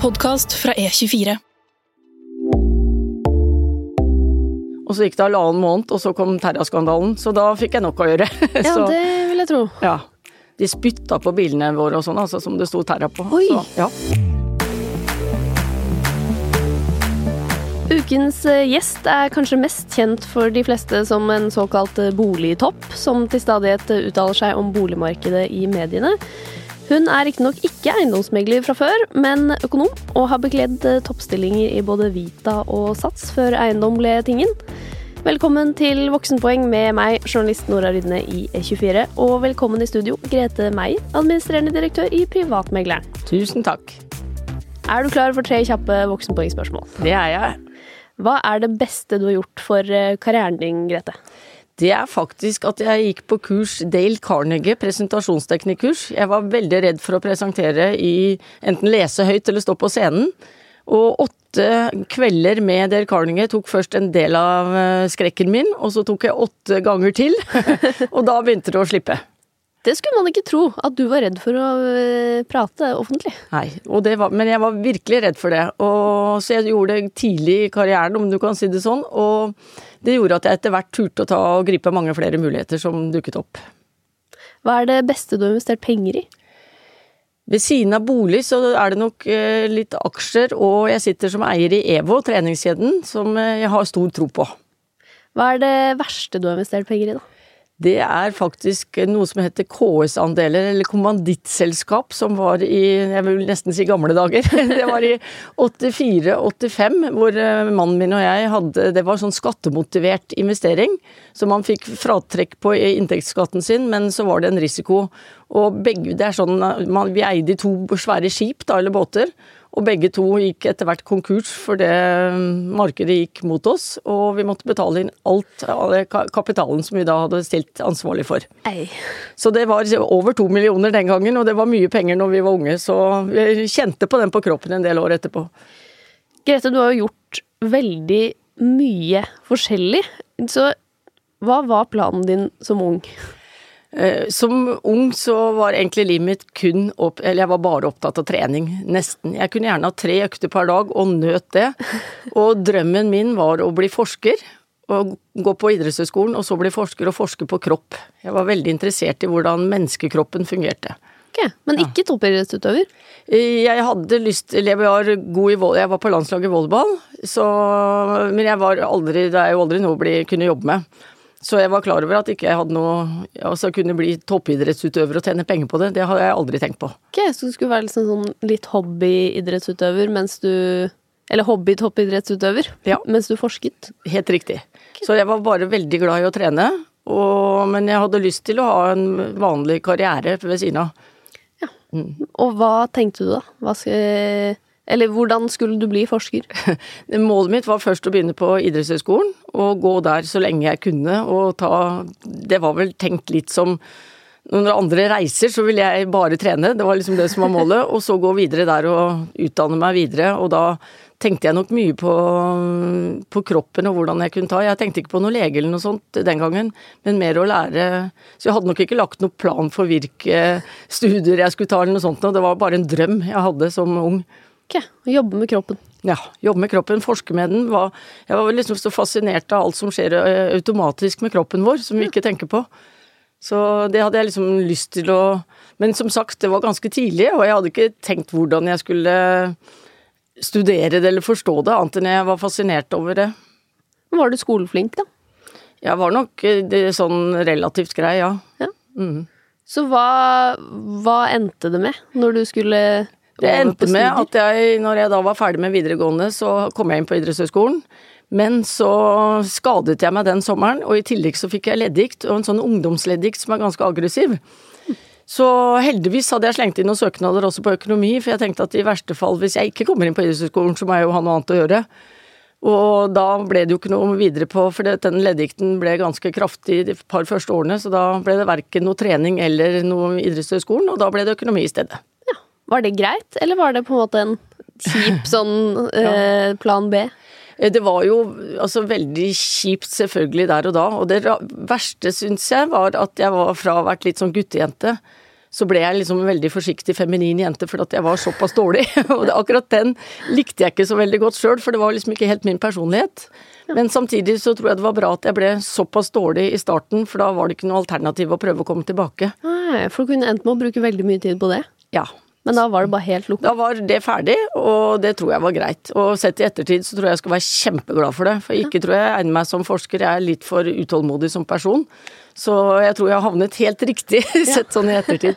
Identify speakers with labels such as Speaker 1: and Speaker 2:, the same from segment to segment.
Speaker 1: podkast fra E24.
Speaker 2: Og så gikk det halvannen måned, og så kom Terra-skandalen, så da fikk jeg nok å gjøre.
Speaker 3: Ja,
Speaker 2: så,
Speaker 3: det vil jeg tro.
Speaker 2: ja. De spytta på bilene våre og sånn, altså, som det sto Terra på.
Speaker 3: Oi.
Speaker 2: Så, ja.
Speaker 3: Ukens eh, gjest er kanskje mest kjent for de fleste som en såkalt eh, boligtopp, som til stadighet eh, uttaler seg om boligmarkedet i mediene. Hun er riktignok ikke eiendomsmegler fra før, men økonom, og har bekledd eh, toppstillinger i både Vita og Sats før eiendom ble tingen. Velkommen til Voksenpoeng med meg, journalist Nora Rydne i E24, og velkommen i studio, Grete Meier, administrerende direktør i Privatmegleren.
Speaker 2: Tusen takk.
Speaker 3: Er du klar for tre kjappe voksenpoengspørsmål?
Speaker 2: Det er jeg.
Speaker 3: Hva er det beste du har gjort for eh, karrieren din, Grete?
Speaker 2: Det er faktisk at jeg gikk på kurs Dale Carnegie, presentasjonsteknikkurs. Jeg var veldig redd for å presentere i enten lese høyt eller stå på scenen. Og åtte kvelder med Dale Carnegie tok først en del av eh, skrekken min, og så tok jeg åtte ganger til. og da begynte det å slippe.
Speaker 3: Det skulle man ikke tro, at du var redd for å eh, prate offentlig.
Speaker 2: Nei, og det var, men jeg var virkelig redd for det. Og, så jeg gjorde det tidlig i karrieren, om du kan si det sånn. Og det gjorde at jeg etter hvert turte å ta og gripe mange flere muligheter som dukket opp.
Speaker 3: Hva er det beste du har investert penger i?
Speaker 2: Ved siden av bolig så er det nok eh, litt aksjer, og jeg sitter som eier i EVO, treningskjeden, som eh, jeg har stor tro på.
Speaker 3: Hva er det verste du har investert penger i, da?
Speaker 2: Det er faktisk noe som heter KS-andeler, eller kommandittselskap, som var i jeg vil nesten si gamle dager. Det var i 84-85, hvor eh, mannen min og jeg hadde Det var sånn skattemotivert investering, så man fikk fratrekk på inntektsskatten sin, men så var det en risiko. Og begge, det er sånn, man, Vi eide to svære skip, da, eller båter. Og begge to gikk etter hvert konkurs fordi markedet gikk mot oss, og vi måtte betale inn alt av kapitalen som vi da hadde stilt ansvarlig for.
Speaker 3: Ei.
Speaker 2: Så det var over to millioner den gangen, og det var mye penger når vi var unge, så vi kjente på den på kroppen en del år etterpå.
Speaker 3: Grete, du har jo gjort veldig mye forskjellig. Så hva var planen din som ung?
Speaker 2: Eh, Som ung så var egentlig livet mitt kun opp Eller jeg var bare opptatt av trening, nesten. Jeg kunne gjerne ha tre økter per dag og nøt det. Og drømmen min var å bli forsker. Og gå på idrettshøyskolen og så bli forsker og forske på kropp. Jeg var veldig interessert i hvordan menneskekroppen fungerte.
Speaker 3: Okay, Men ikke toppidrettsutøver?
Speaker 2: Eh, Jeg hadde lyst Jeg var god i vold, jeg var på landslaget i volleyball, så Men jeg var aldri Det er jo aldri noe å kunne jobbe med. Så jeg var klar over at ikke jeg hadde noe Altså kunne bli toppidrettsutøver og tjene penger på det. Det hadde jeg aldri tenkt på.
Speaker 3: Ok, Så du skulle være liksom sånn litt hobbyidrettsutøver mens du Eller hobby-toppidrettsutøver
Speaker 2: Ja.
Speaker 3: mens du forsket?
Speaker 2: Helt riktig. Så jeg var bare veldig glad i å trene, og, men jeg hadde lyst til å ha en vanlig karriere ved siden av.
Speaker 3: Ja, Og hva tenkte du da? Hva skal, eller hvordan skulle du bli forsker?
Speaker 2: Målet mitt var først å begynne på idrettshøyskolen, og gå der så lenge jeg kunne, og ta Det var vel tenkt litt som når andre reiser, så ville jeg bare trene, det var liksom det som var målet, og så gå videre der og utdanne meg videre, og da tenkte jeg nok mye på, på kroppen og hvordan jeg kunne ta. Jeg tenkte ikke på noe lege eller noe sånt den gangen, men mer å lære Så jeg hadde nok ikke lagt noen plan for hvilke studier jeg skulle ta eller noe sånt, og det var bare en drøm jeg hadde som ung.
Speaker 3: Ok, Jobbe med kroppen.
Speaker 2: Ja, jobbe med kroppen, forske med den. Var, jeg var liksom så fascinert av alt som skjer eh, automatisk med kroppen vår, som vi ikke tenker på. Så det hadde jeg liksom lyst til å Men som sagt, det var ganske tidlig, og jeg hadde ikke tenkt hvordan jeg skulle studere det eller forstå det, annet enn jeg var fascinert over det.
Speaker 3: Var du skoleflink, da?
Speaker 2: Jeg var nok eh, det, sånn relativt grei, ja.
Speaker 3: Så hva, hva endte det med når du skulle
Speaker 2: Det endte med at jeg, når jeg da var ferdig med videregående, så kom jeg inn på idrettshøyskolen. Men så skadet jeg meg den sommeren, og i tillegg så fikk jeg leddgikt, og en sånn ungdomsleddgikt som er ganske aggressiv. Så heldigvis hadde jeg slengt inn noen søknader også på økonomi, for jeg tenkte at i verste fall, hvis jeg ikke kommer inn på idrettshøyskolen, så må jeg jo ha noe annet å gjøre. Og da ble det jo ikke noe videre på, for den leddgikten ble ganske kraftig de par første årene, så da ble det verken noe trening eller noe idrettshøyskolen, og da ble det økonomi i stedet.
Speaker 3: Var det greit, eller var det på en måte en kjip sånn eh, plan B?
Speaker 2: Eh, Det var jo altså veldig kjipt selvfølgelig der og da, og det verste syns jeg var at jeg var fra å ha vært litt sånn guttejente, så ble jeg liksom en veldig forsiktig feminin jente fordi at jeg var såpass dårlig. Og det, akkurat den likte jeg ikke så veldig godt sjøl, for det var liksom ikke helt min personlighet. Men samtidig så tror jeg det var bra at jeg ble såpass dårlig i starten, for da var det ikke noe alternativ å prøve å komme tilbake.
Speaker 3: Nei, for du kunne endt med å bruke veldig mye tid på det.
Speaker 2: Ja.
Speaker 3: Men da var det bare helt lukket?
Speaker 2: Da var det ferdig, og det tror jeg var greit. Og sett i ettertid så tror jeg jeg skal være kjempeglad for det. For ikke tror jeg jeg egner meg som forsker, jeg er litt for utålmodig som person. Så jeg tror jeg har havnet helt riktig, sett sånn i ettertid.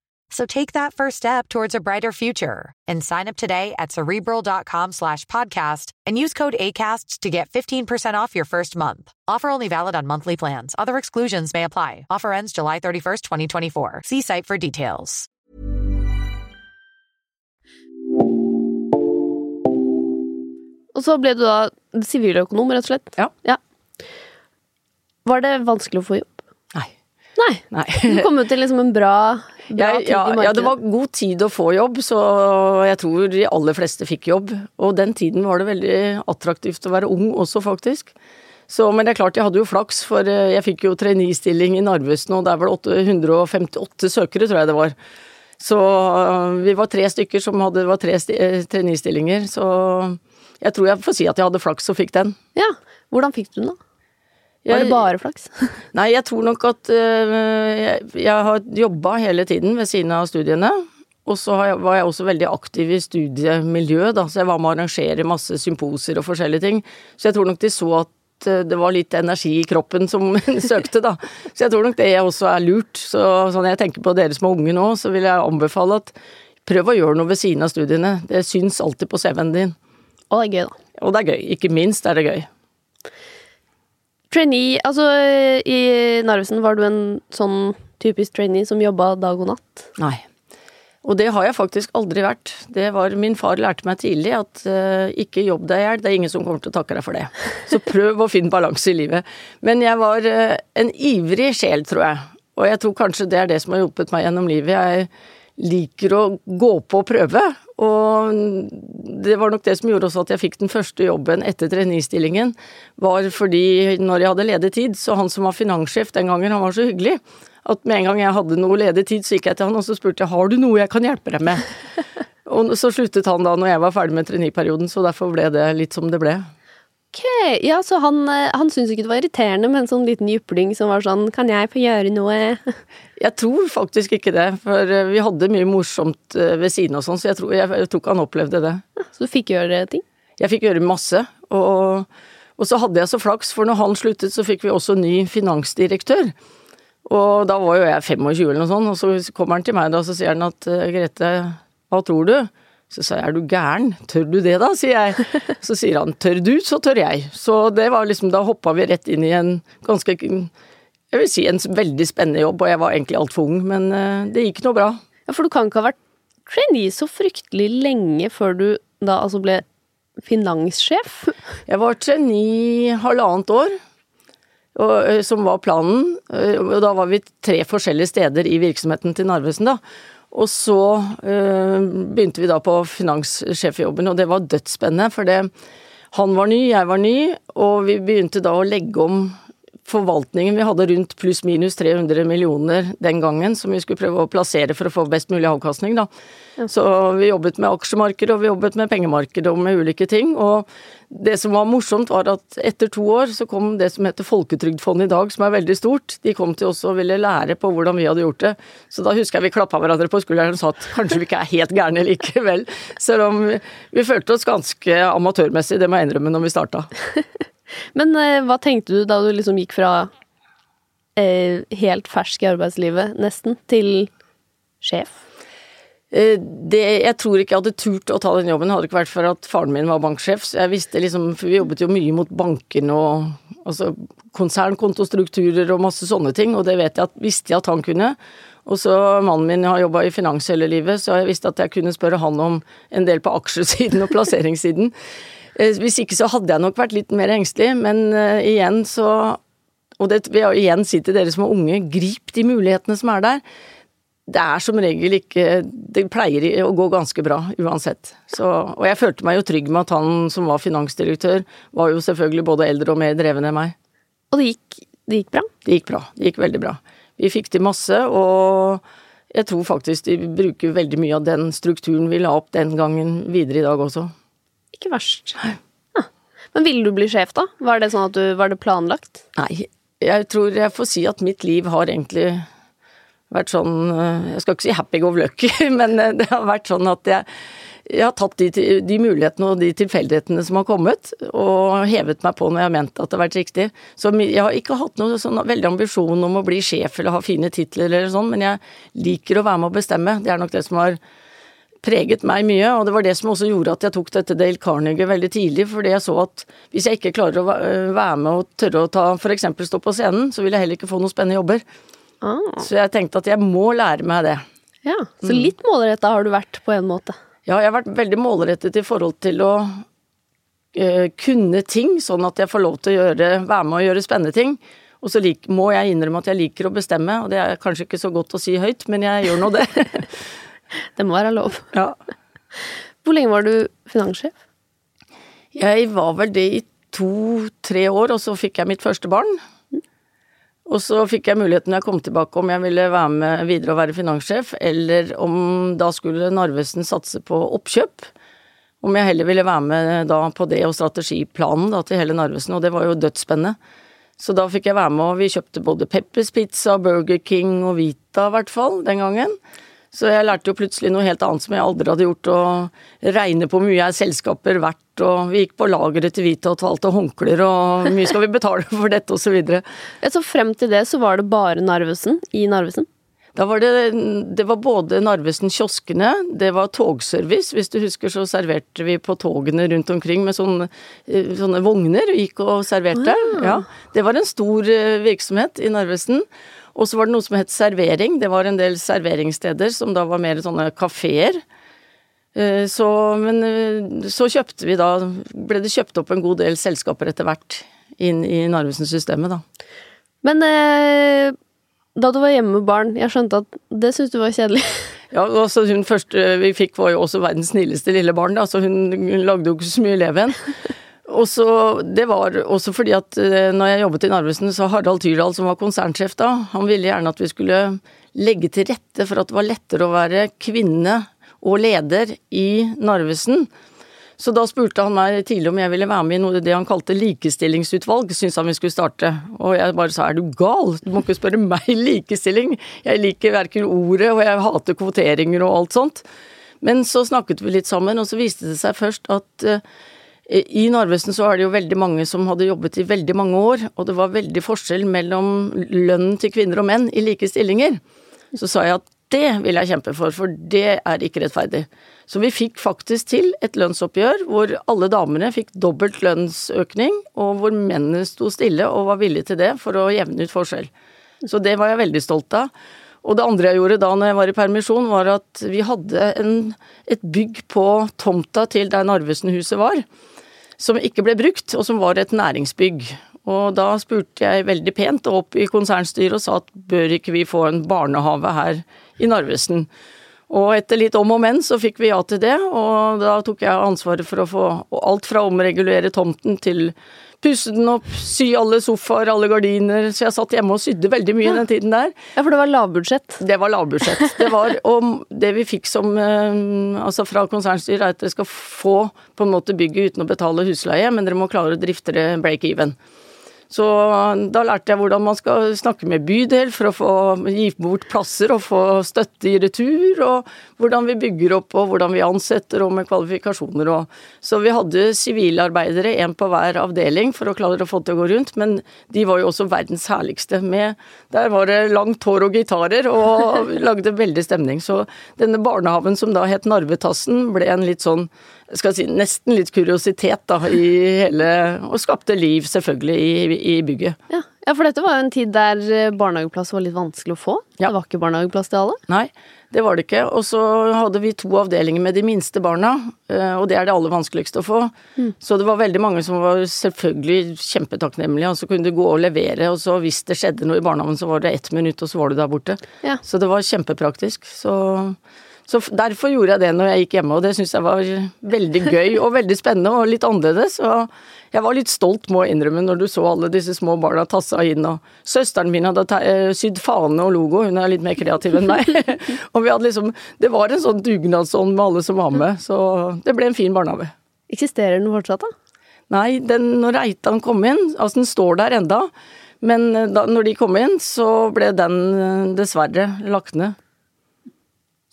Speaker 4: So take that first step towards a brighter future and sign up today at cerebral.com slash podcast and use code ACasts to get 15% off your first month. Offer only valid on monthly plans. Other exclusions may apply. Offer ends July 31st, 2024. See site for details.
Speaker 3: Og så ble du da siviløkonom, rett og slett?
Speaker 2: Ja.
Speaker 3: Var det vanskelig å få jobb?
Speaker 2: Nei.
Speaker 3: Nei. Du kom jo til liksom en bra, bra
Speaker 2: Jeg,
Speaker 3: tid
Speaker 2: ja,
Speaker 3: i markedet.
Speaker 2: ja, det var god tid å få jobb, så jeg tror de aller fleste fikk jobb. Og den tiden var det veldig attraktivt å være ung også, faktisk. Så, men det er klart, jeg hadde jo flaks, for eh, jeg fikk jo trainee-stilling i Narvesen, og det er vel 858 søkere, tror jeg det var. Så øh, vi var tre stykker som hadde, var tre eh, trainee-stillinger, så jeg tror jeg får si at jeg hadde flaks og fikk den.
Speaker 3: Ja. Hvordan fikk du den, da? Var det bare flaks?
Speaker 2: Nei, jeg tror nok at øh, jeg, jeg har jobba hele tiden ved siden av studiene. Og så var jeg også veldig aktiv i studiemiljøet, da, så jeg var med å arrangere masse symposer og forskjellige ting. Så jeg tror nok de så at øh, det var litt energi i kroppen som søkte, da. Så jeg tror nok det også er lurt. Så sånn jeg tenker på dere som er unge nå, så vil jeg anbefale at prøv å gjøre noe ved siden av studiene. Det syns alltid på CV-en din.
Speaker 3: Og det er gøy, da.
Speaker 2: Og det er gøy. Ikke minst er det gøy.
Speaker 3: Trainee Altså, i Narvesen var du en sånn typisk trainee som jobba dag og natt?
Speaker 2: Nei. Og det har jeg faktisk aldri vært. Det var Min far lærte meg tidlig at uh, ikke jobb deg i hjel, det er ingen som kommer til å takke deg for det. Så prøv å finne balanse i livet. Men jeg var uh, en ivrig sjel, tror jeg. Og jeg tror kanskje det er det som har hjulpet meg gjennom livet. Jeg liker å gå på og prøve. Og det var nok det som gjorde også at jeg fikk den første jobben etter trainee-stillingen. Var fordi når jeg hadde ledig tid, så han som var finanssjef den gangen, han var så hyggelig. At med en gang jeg hadde noe ledig tid, så gikk jeg til han og så spurte jeg har du noe jeg kan hjelpe deg med. og så sluttet han da når jeg var ferdig med trainee-perioden, så derfor ble det litt som det ble.
Speaker 3: Ok, ja, så han, eh, han syntes ikke det var irriterende med en sånn liten jypling som var sånn Kan jeg få gjøre noe?
Speaker 2: Jeg tror faktisk ikke det, for eh, vi hadde mye morsomt eh, ved siden og sånn, så jeg tror, jeg, jeg tror ikke han opplevde det.
Speaker 3: Så du fikk gjøre ting?
Speaker 2: Jeg fikk gjøre masse, og, og så hadde jeg så flaks, for når han sluttet, så fikk vi også ny finansdirektør. Og da var jo jeg 25 eller noe sånt, og så kommer han til meg da, og så sier han at «Eh, Grete, hva tror du? Så sa jeg er du gæren, tør du det da, sier jeg. Så sier han tør du, så tør jeg. Så det var liksom, da hoppa vi rett inn i en ganske, jeg vil si en veldig spennende jobb, og jeg var egentlig altfor ung, men eh, det gikk nå bra.
Speaker 3: Ja, For du kan ikke ha vært trainee så fryktelig lenge før du da altså ble finanssjef?
Speaker 2: Jeg var trainee halvannet år, og, som var planen. Og da var vi tre forskjellige steder i virksomheten til Narvesen, da. Og så ø, begynte vi da på finanssjefjobben, og det var dødsspennende, for det, han var ny, jeg var ny, og vi begynte da å legge om forvaltningen Vi hadde rundt pluss-minus 300 millioner den gangen som vi skulle prøve å plassere for å få best mulig avkastning, da. Så vi jobbet med aksjemarkedet, og vi jobbet med pengemarkedet og med ulike ting. Og det som var morsomt, var at etter to år så kom det som heter Folketrygdfondet i dag, som er veldig stort. De kom til oss og ville lære på hvordan vi hadde gjort det. Så da husker jeg vi klappa hverandre på skulderen og sa at kanskje vi ikke er helt gærne likevel. Selv om vi, følte oss ganske amatørmessig, det må jeg innrømme når vi starta.
Speaker 3: Men eh, hva tenkte du da du liksom gikk fra eh, helt fersk i arbeidslivet, nesten, til sjef?
Speaker 2: Eh, det, jeg tror ikke jeg hadde turt å ta den jobben, hadde det ikke vært for at faren min var banksjef. Så jeg visste liksom, for vi jobbet jo mye mot bankene og altså, konsernkontostrukturer og masse sånne ting, og det vet jeg at, visste jeg at han kunne. Og så Mannen min har jobba i finans hele livet, så jeg visste at jeg kunne spørre han om en del på aksjesiden og plasseringssiden. Eh, hvis ikke så hadde jeg nok vært litt mer engstelig, men uh, igjen så Og det vil jeg igjen si til dere som er unge, grip de mulighetene som er der. Det er som regel ikke Det pleier å gå ganske bra uansett. Så, og jeg følte meg jo trygg med at han som var finansdirektør, var jo selvfølgelig både eldre og mer dreven enn meg.
Speaker 3: Og det gikk, det gikk bra?
Speaker 2: Det gikk bra. Det gikk veldig bra. Vi fikk til masse, og jeg tror faktisk de bruker veldig mye av den strukturen vi la opp den gangen videre i dag også.
Speaker 3: Ikke verst. Ja. Men ville du bli sjef, da? Var det sånn at du, var det planlagt?
Speaker 2: Nei, jeg tror jeg får si at mitt liv har egentlig vært sånn eh, Jeg skal ikke si happy go lucky, men eh, det har vært sånn at jeg, jeg har tatt de, de, mulighetene og de tilfeldighetene som har kommet, og hevet meg på når jeg har ment at det har vært riktig. Så jeg har ikke hatt noe sånn veldig ambisjon om å bli sjef eller ha fine titler eller sånn, men jeg liker å være med og bestemme. Det er nok det som har preget meg mye, og det var det som også gjorde at jeg tok dette Dale Carnegie veldig tidlig, fordi jeg så at hvis jeg ikke klarer å være med og tørre å ta f.eks. stå på scenen, så vil jeg heller ikke få noen spennende jobber. Ah. Så jeg tenkte at jeg må lære meg det.
Speaker 3: Ja, Så litt målretta har du vært på en måte?
Speaker 2: Ja, jeg har vært veldig målrettet i forhold til å øh, kunne ting, sånn at jeg får lov til å gjøre, være med og gjøre spennende ting. Og så lik, må jeg innrømme at jeg liker å bestemme, og det er kanskje ikke så godt å si høyt, men jeg gjør nå det.
Speaker 3: Det må være lov.
Speaker 2: Ja.
Speaker 3: Hvor lenge var du finanssjef?
Speaker 2: Jeg var vel det i to-tre år, og så fikk jeg mitt første barn. Og så fikk jeg muligheten når jeg kom tilbake om jeg ville være med videre og være finanssjef, eller om da skulle Narvesen satse på oppkjøp. Om jeg heller ville være med da på det og strategiplanen da til hele Narvesen, og det var jo dødsspennende. Så da fikk jeg være med, og vi kjøpte både Peppers Pizza, Burger King og Vita i hvert fall den gangen. Så jeg lærte jo plutselig noe helt annet som jeg aldri hadde gjort, å regne på hvor mye er selskaper verdt, og vi gikk på lageret til Vita og talte håndklær, og hvor mye skal vi betale for dette, og så videre.
Speaker 3: Så frem til det så var det bare Narvesen i Narvesen?
Speaker 2: Da var det, det var både Narvesen-kioskene, det var togservice. Hvis du husker så serverte vi på togene rundt omkring med sånne, sånne vogner, gikk og serverte. Ah. Ja, det var en stor eh, virksomhet i Narvesen. Og så var det noe som het servering. Det var en del serveringssteder som da var mer sånne kafeer. Eh, så, men eh, så kjøpte vi da Ble det kjøpt opp en god del selskaper etter hvert inn i Narvesen-systemet, da.
Speaker 3: Men eh, da du var hjemme med barn, jeg skjønte at det syntes du var kjedelig?
Speaker 2: Ja, altså hun første vi fikk var jo også verdens snilleste lille barn, da, så hun, hun lagde jo ikke så mye leven. Og så, Det var også fordi at eh, når jeg jobbet i Narvesen, så Harald Tyrdal, som var konsernsjef da, han ville gjerne at vi skulle legge til rette for at det var lettere å være kvinne og leder i Narvesen. Så da spurte han meg tidlig om jeg ville være med i noe det han kalte likestillingsutvalg, syntes han vi skulle starte. Og jeg bare sa er du gal, du må ikke spørre meg likestilling, jeg liker verken ordet og jeg hater kvoteringer og alt sånt. Men så snakket vi litt sammen, og så viste det seg først at eh, i Narvesen så er det jo veldig mange som hadde jobbet i veldig mange år, og det var veldig forskjell mellom lønnen til kvinner og menn i like stillinger. Så sa jeg at det vil jeg kjempe for, for det er ikke rettferdig. Så vi fikk faktisk til et lønnsoppgjør hvor alle damene fikk dobbelt lønnsøkning, og hvor mennene sto stille og var villige til det for å jevne ut forskjell. Så det var jeg veldig stolt av. Og det andre jeg gjorde da når jeg var i permisjon, var at vi hadde en, et bygg på tomta til der Narvesen-huset var som ikke ble brukt, og som var et næringsbygg. Og da spurte jeg veldig pent opp i konsernstyret og sa at bør ikke vi få en barnehave her i Narvesen? Og etter litt om og men så fikk vi ja til det, og da tok jeg ansvaret for å få alt fra å omregulere tomten til pusse den opp, sy alle sofaer, alle gardiner, så jeg satt hjemme og sydde veldig mye den tiden der.
Speaker 3: Ja, for det var lavbudsjett.
Speaker 2: Det var lavbudsjett. Det var, og det vi fikk som eh, altså fra konsernstyret, er at dere skal få på en måte bygget uten å betale husleie, men dere må klare å drifte det break even. Så da lærte jeg hvordan man skal snakke med bydel for å få gi bort plasser og få støtte i retur, og hvordan vi bygger opp og hvordan vi ansetter og med kvalifikasjoner og Så vi hadde sivilarbeidere, én på hver avdeling for å klare å få til å gå rundt, men de var jo også verdens herligste. Med, der var det langt hår og gitarer og lagde veldig stemning. Så denne barnehaven som da het Narvetassen, ble en litt sånn skal si, nesten litt kuriositet da, i hele Og skapte liv, selvfølgelig, i, i bygget.
Speaker 3: Ja. ja. for dette var jo en tid der eh, barnehageplass var litt vanskelig å få. Ja. Det var ikke barnehageplass til alle?
Speaker 2: Nei, det var det ikke. Og så hadde vi to avdelinger med de minste barna, eh, og det er det aller vanskeligste å få. Mm. Så det var veldig mange som var selvfølgelig kjempetakknemlige, og så kunne du gå og levere, og så hvis det skjedde noe i barnehagen, så var det ett minutt, og så var du der borte. Ja. Så det var kjempepraktisk. Så så derfor gjorde jeg det når jeg gikk hjemme, og det syns jeg var veldig gøy og veldig spennende og litt annerledes. Og jeg var litt stolt, må jeg innrømme, når du så alle disse små barna tassa inn. Og søsteren min hadde eh, sydd fane og logo, hun er litt mer kreativ enn meg. og vi hadde liksom Det var en sånn dugnadsånd med alle som var med, så det ble en fin barnehage.
Speaker 3: Eksisterer den fortsatt, da?
Speaker 2: Nei, den, når Reitan kom inn, altså den står der enda, men eh, da når de kom inn, så ble den eh, dessverre lagt ned.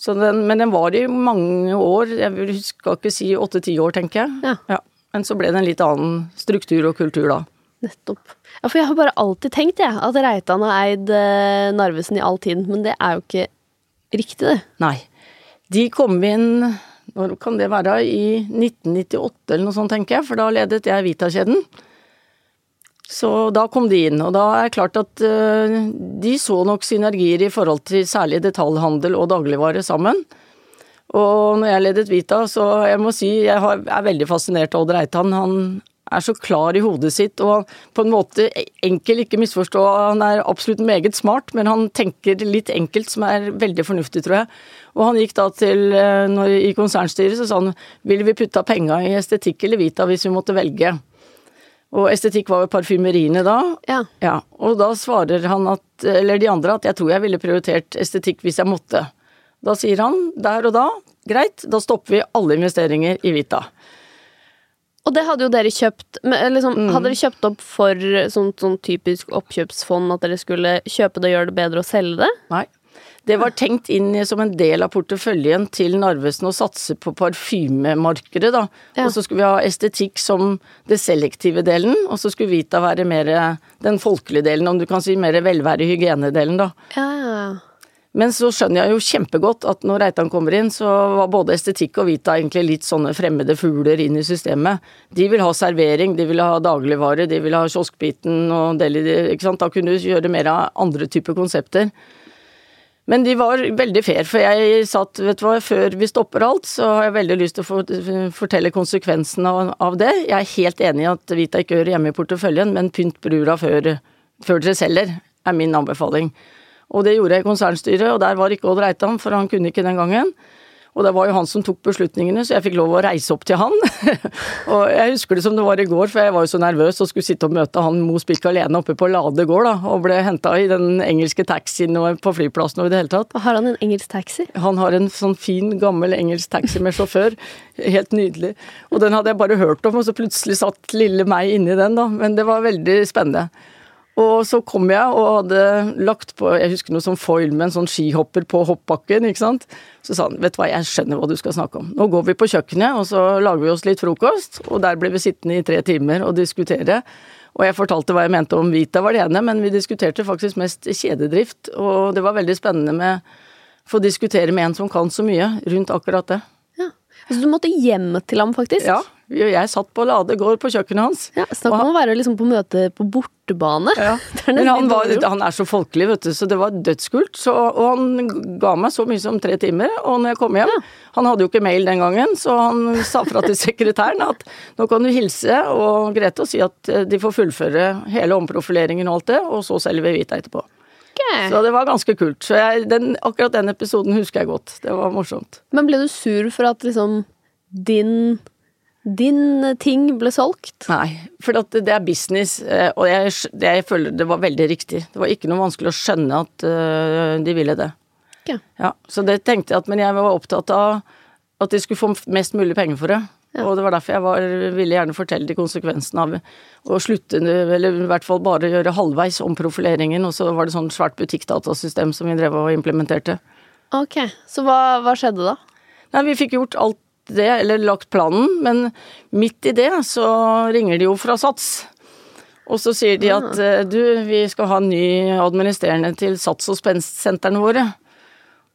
Speaker 2: Den, men den var i mange år, jeg vil huske ikke si åtte-ti år, tenker jeg. Ja. ja. Men så ble det en litt annen struktur og kultur da.
Speaker 3: Nettopp. Ja, for jeg har bare alltid tenkt, jeg, at Reitan har eid eh, Narvesen i all tid, men det er jo ikke riktig, det.
Speaker 2: Nei. De kom inn når kan det være, i 1998 eller noe sånt, tenker jeg, for da ledet jeg Vita-kjeden. Så da kom de inn, og da er det klart at uh, de så nok synergier i forhold til særlig detaljhandel og dagligvare sammen. Og når jeg ledet Vita, så jeg må si jeg er veldig fascinert av Odd Reitan. Han er så klar i hodet sitt og på en måte enkel, ikke misforstå, han er absolutt meget smart, men han tenker litt enkelt som er veldig fornuftig, tror jeg. Og han gikk da til, eh, når, i konsernstyret, så sa han ville vi putta penga i estetikk eller Vita hvis vi måtte velge. Og estetikk var jo parfymeriene da.
Speaker 3: Ja.
Speaker 2: ja. Og da svarer han at, eller de andre, at jeg tror jeg ville prioritert estetikk hvis jeg måtte. Da sier han der og da, greit, da stopper vi alle investeringer i Vita.
Speaker 3: Og det hadde jo dere kjøpt liksom, mm. Hadde dere kjøpt opp for sånn, sånn, typisk oppkjøpsfond at dere skulle kjøpe det og gjøre det bedre og selge det?
Speaker 2: Nei. Det var tenkt inn som en del av porteføljen til Narvesen å satse på parfymemarkedet, da. Ja. Og så skulle vi ha estetikk som det selektive delen, og så skulle Vita være mer den folkelige delen, om du kan si mer velvære hygienedelen, da.
Speaker 3: Ja, ja.
Speaker 2: Men så skjønner jeg jo kjempegodt at når Reitan kommer inn, så var både estetikk og Vita egentlig litt sånne fremmede fugler inn i systemet. De vil ha servering, de vil ha dagligvare, de vil ha kioskbiten og deli, ikke sant. Da kunne du gjøre mer av andre typer konsepter. Men de var veldig fair, for jeg satt vet du hva, før vi stopper alt, så har jeg veldig lyst til å fortelle konsekvensene av det. Jeg er helt enig i at Vita ikke hører hjemme i porteføljen, men pynt brura før, før dere selger, er min anbefaling. Og det gjorde jeg i konsernstyret, og der var ikke Odd Reitan, for han kunne ikke den gangen. Og det var jo han som tok beslutningene, så jeg fikk lov å reise opp til han. og jeg husker det som det var i går, for jeg var jo så nervøs og skulle sitte og møte han Mo Spikk alene oppe på Lade gård, da. Og ble henta i den engelske taxien på flyplassen og i det hele tatt.
Speaker 3: Har han en engelsk taxi?
Speaker 2: Han har en sånn fin, gammel engelsk taxi med sjåfør. Helt nydelig. Og den hadde jeg bare hørt om, og så plutselig satt lille meg inni den, da. Men det var veldig spennende. Og så kom jeg og hadde lagt på jeg husker noe sånn foil med en sånn skihopper på hoppbakken. ikke sant? Så sa han vet du hva, jeg skjønner hva du skal snakke om. Nå går vi på kjøkkenet og så lager vi oss litt frokost. Og der ble vi sittende i tre timer og diskutere. Og jeg fortalte hva jeg mente om Vita var det ene, men vi diskuterte faktisk mest kjededrift. Og det var veldig spennende med å få diskutere med en som kan så mye rundt akkurat det.
Speaker 3: Ja, Så du måtte hjem til ham, faktisk?
Speaker 2: Ja, jeg satt på Lade gård på kjøkkenet hans.
Speaker 3: Ja, Snakk om å være liksom på møte på bortebane. Ja.
Speaker 2: Men han, var, han, er så folkelig, vet du, så det var dødskult. Så, og han ga meg så mye som tre timer. Og når jeg kom hjem ja. Han hadde jo ikke mail den gangen, så han sa fra til sekretæren at nå kan du hilse og Grete og si at de får fullføre hele omprofileringen og alt det, og så selger vi hvita etterpå. Så det var ganske kult. Så jeg, den, akkurat den episoden husker jeg godt. Det var morsomt.
Speaker 3: Men ble du sur for at liksom din din ting ble solgt?
Speaker 2: Nei, for det er business, eh, og jeg, jeg føler det var veldig riktig. Det var ikke noe vanskelig å skjønne at uh, de ville det.
Speaker 3: Ja.
Speaker 2: Ja, så det tenkte jeg at, men jeg var opptatt av at de skulle få mest mulig penger for det. Ja. Og det var derfor jeg var, ville gjerne fortelle de konsekvensene av å slutte, eller i hvert fall bare gjøre halvveis om profileringen, og så var det sånn svært butikkdatasystem som vi drev og implementerte.
Speaker 3: Ok, så hva, hva skjedde da?
Speaker 2: Nei, vi fikk gjort alt det, eller lagt planen, men midt i det så ringer de jo fra Sats. Og så sier de at ah. du, vi skal ha en ny administrerende til Sats- og spenstsentrene våre.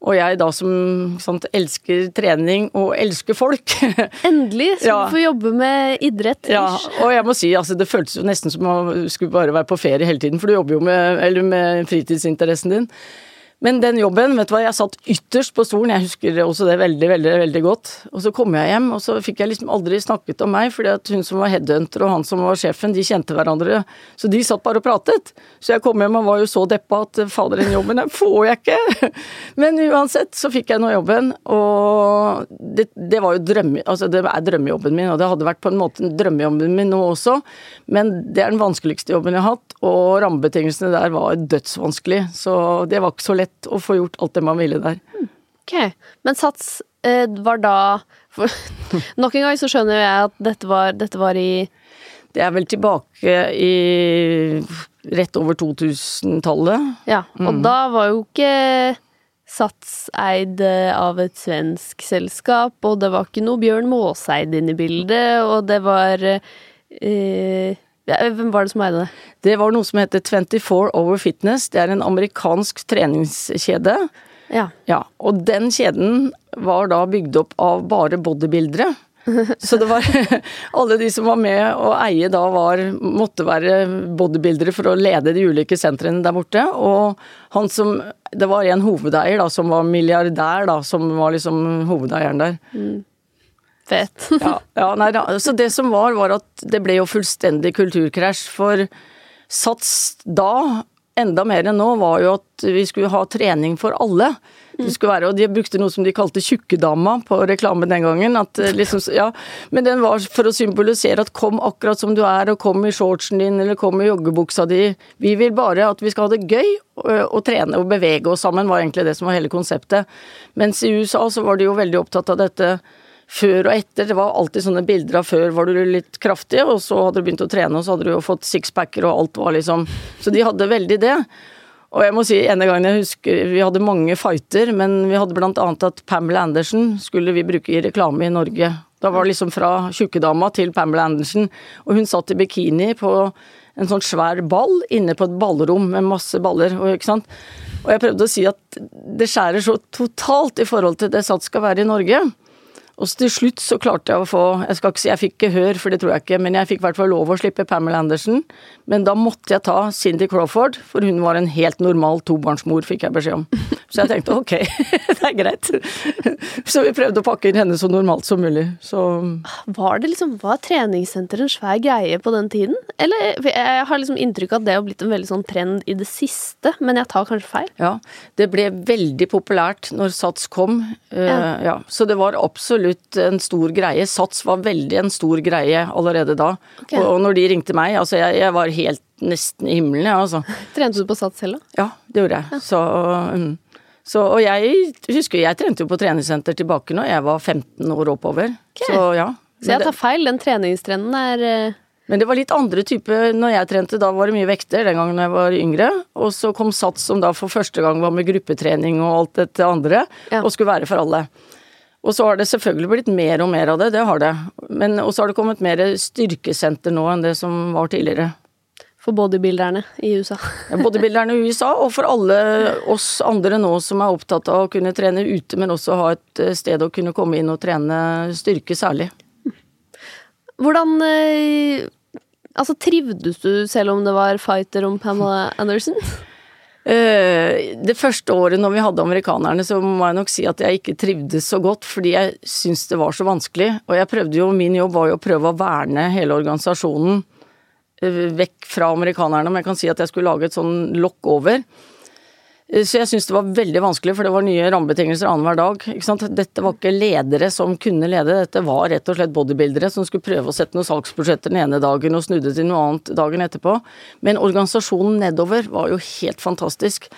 Speaker 2: Og jeg da som sant, elsker trening og elsker folk.
Speaker 3: Endelig skal ja. du få jobbe med idrett.
Speaker 2: Ja, og jeg må si altså det føltes jo nesten som å skulle bare være på ferie hele tiden, for du jobber jo med, med fritidsinteressen din. Men den jobben, vet du hva, jeg satt ytterst på stolen, jeg husker også det veldig, veldig veldig godt. Og så kom jeg hjem, og så fikk jeg liksom aldri snakket om meg, fordi at hun som var headhunter og han som var sjefen, de kjente hverandre. Så de satt bare og pratet. Så jeg kom hjem og var jo så deppa at fader, den jobben den får jeg ikke. Men uansett så fikk jeg nå jobben, og det, det var jo drømme... Altså det er drømmejobben min, og det hadde vært på en måte drømmejobben min nå også, men det er den vanskeligste jobben jeg har hatt, og rammebetingelsene der var dødsvanskelig, så det var ikke så lett å få gjort alt det man ville der.
Speaker 3: Ok, Men Sats eh, var da for, Nok en gang så skjønner jeg at dette var, dette var i
Speaker 2: Det er vel tilbake i rett over 2000-tallet.
Speaker 3: Ja, og mm. da var jo ikke Sats eid av et svensk selskap, og det var ikke noe Bjørn Maaseid inne i bildet, og det var eh, hvem var det som eide det?
Speaker 2: Det var noe som heter 24 Over Fitness. Det er en amerikansk treningskjede.
Speaker 3: Ja.
Speaker 2: ja. Og den kjeden var da bygd opp av bare bodybuildere. Så det var Alle de som var med å eie da var måtte være bodybuildere for å lede de ulike sentrene der borte. Og han som Det var en hovedeier da som var milliardær, da, som var liksom hovedeieren der. Mm.
Speaker 3: Fet.
Speaker 2: ja, ja, nei, så det som var, var at det ble jo fullstendig kulturkrasj. For Sats da, enda mer enn nå, var jo at vi skulle ha trening for alle. Det skulle være, og De brukte noe som de kalte tjukkedama på reklame den gangen. At, eh, liksom, ja, men den var for å symbolisere at kom akkurat som du er, og kom i shortsen din eller kom i joggebuksa di. Vi vil bare at vi skal ha det gøy og, og trene og bevege oss sammen, var egentlig det som var hele konseptet. Mens i USA så var de jo veldig opptatt av dette før og etter. Det var alltid sånne bilder av før var du litt kraftig, og så hadde du begynt å trene, og så hadde du jo fått sixpacker, og alt var liksom Så de hadde veldig det. Og jeg må si, ene gangen jeg husker Vi hadde mange fighter, men vi hadde blant annet at Pamela Andersen skulle vi bruke i reklame i Norge. Da var det liksom fra tjukkedama til Pamela Andersen, og hun satt i bikini på en sånn svær ball inne på et ballrom med masse baller, ikke sant. Og jeg prøvde å si at det skjærer så totalt i forhold til det Sats skal være i Norge. Og så til slutt så klarte jeg å få Jeg skal ikke si jeg fikk gehør, for det tror jeg ikke, men jeg fikk i hvert fall lov å slippe Pamela Andersen. Men da måtte jeg ta Cindy Crawford, for hun var en helt normal tobarnsmor, fikk jeg beskjed om. Så jeg tenkte ok, det er greit. Så vi prøvde å pakke inn henne så normalt som mulig. Så
Speaker 3: Var det liksom Var treningssenter en svær greie på den tiden? Eller jeg har liksom inntrykk av at det har blitt en veldig sånn trend i det siste, men jeg tar kanskje feil?
Speaker 2: Ja, det ble veldig populært når Sats kom. Eh, ja. ja. Så det var absolutt absolutt en stor greie. Sats var veldig en stor greie allerede da. Okay. Og, når de ringte meg, altså jeg, jeg var helt nesten i himmelen, jeg, ja, altså.
Speaker 3: Trente du på Sats selv, da?
Speaker 2: Ja, det gjorde jeg. Ja. Så, um, så, og jeg husker jeg trente jo på treningssenter tilbake når jeg var 15 år oppover. Okay. Så ja.
Speaker 3: Så jeg tar feil, den treningstrenden er uh...
Speaker 2: Men det var litt andre type når jeg trente. Da var det mye vekter den gangen jeg var yngre. Og så kom Sats som da for første gang var med gruppetrening og alt dette andre, ja. og skulle være for alle. Og så har det selvfølgelig blitt mer og mer av det, det har det. Men også har det kommet mer styrkesenter nå enn det som var tidligere.
Speaker 3: For bodybuilderne i USA.
Speaker 2: ja, bodybuilderne i USA, og for alle oss andre nå som er opptatt av å kunne trene ute, men også ha et eh, sted å kunne komme inn og trene styrke særlig.
Speaker 3: Hvordan eh, Altså, trivdes du selv om det var fighter om Pamela Anderson?
Speaker 2: Eh, det første året når vi hadde amerikanerne, så må jeg nok si at jeg ikke trivdes så godt, fordi jeg syntes det var så vanskelig. Og jeg prøvde jo, min jobb var jo å prøve å verne hele organisasjonen eh, vekk fra amerikanerne, om jeg kan si at jeg skulle lage et sånn lokk over. Så jeg syns det var veldig vanskelig, for det var nye rammebetingelser annenhver dag. Ikke sant? Dette var ikke ledere som kunne lede, dette var rett og slett bodybuildere som skulle prøve å sette noen salgsbudsjetter den ene dagen og snudde til noe annet dagen etterpå. Men organisasjonen nedover var jo helt fantastisk.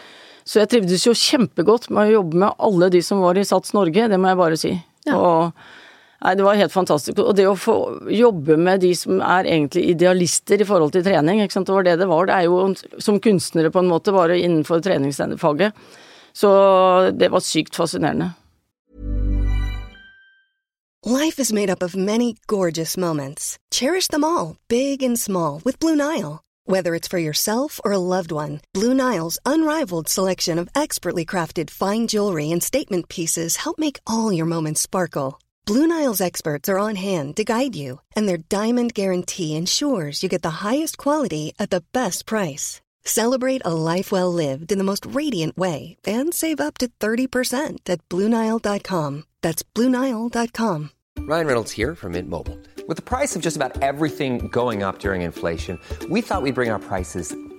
Speaker 2: Så jeg trivdes jo kjempegodt med å jobbe med alle de som var i Sats Norge, det må jeg bare si. Ja. Og Nei, det var helt fantastisk. Og det å få jobbe med de som er egentlig idealister i forhold til trening, ikke sant? det var det det var. Det er jo som kunstnere på en måte, bare innenfor treningsfaget. Så det var sykt fascinerende.
Speaker 5: Life is made up of many gorgeous moments. Cherish them all, big and small, with Blue Nile. Whether it's for yourself or a loved one, Blue Nile's unrivaled selection of expertly crafted fine jewelry and statement pieces help make all your moments sparkle. Blue Nile's experts are on hand to guide you, and their diamond guarantee ensures you get the highest quality at the best price. Celebrate a life well lived in the most radiant way and save up to 30% at BlueNile.com. That's BlueNile.com.
Speaker 6: Ryan Reynolds here from Mint Mobile. With the price of just about everything going up during inflation, we thought we'd bring our prices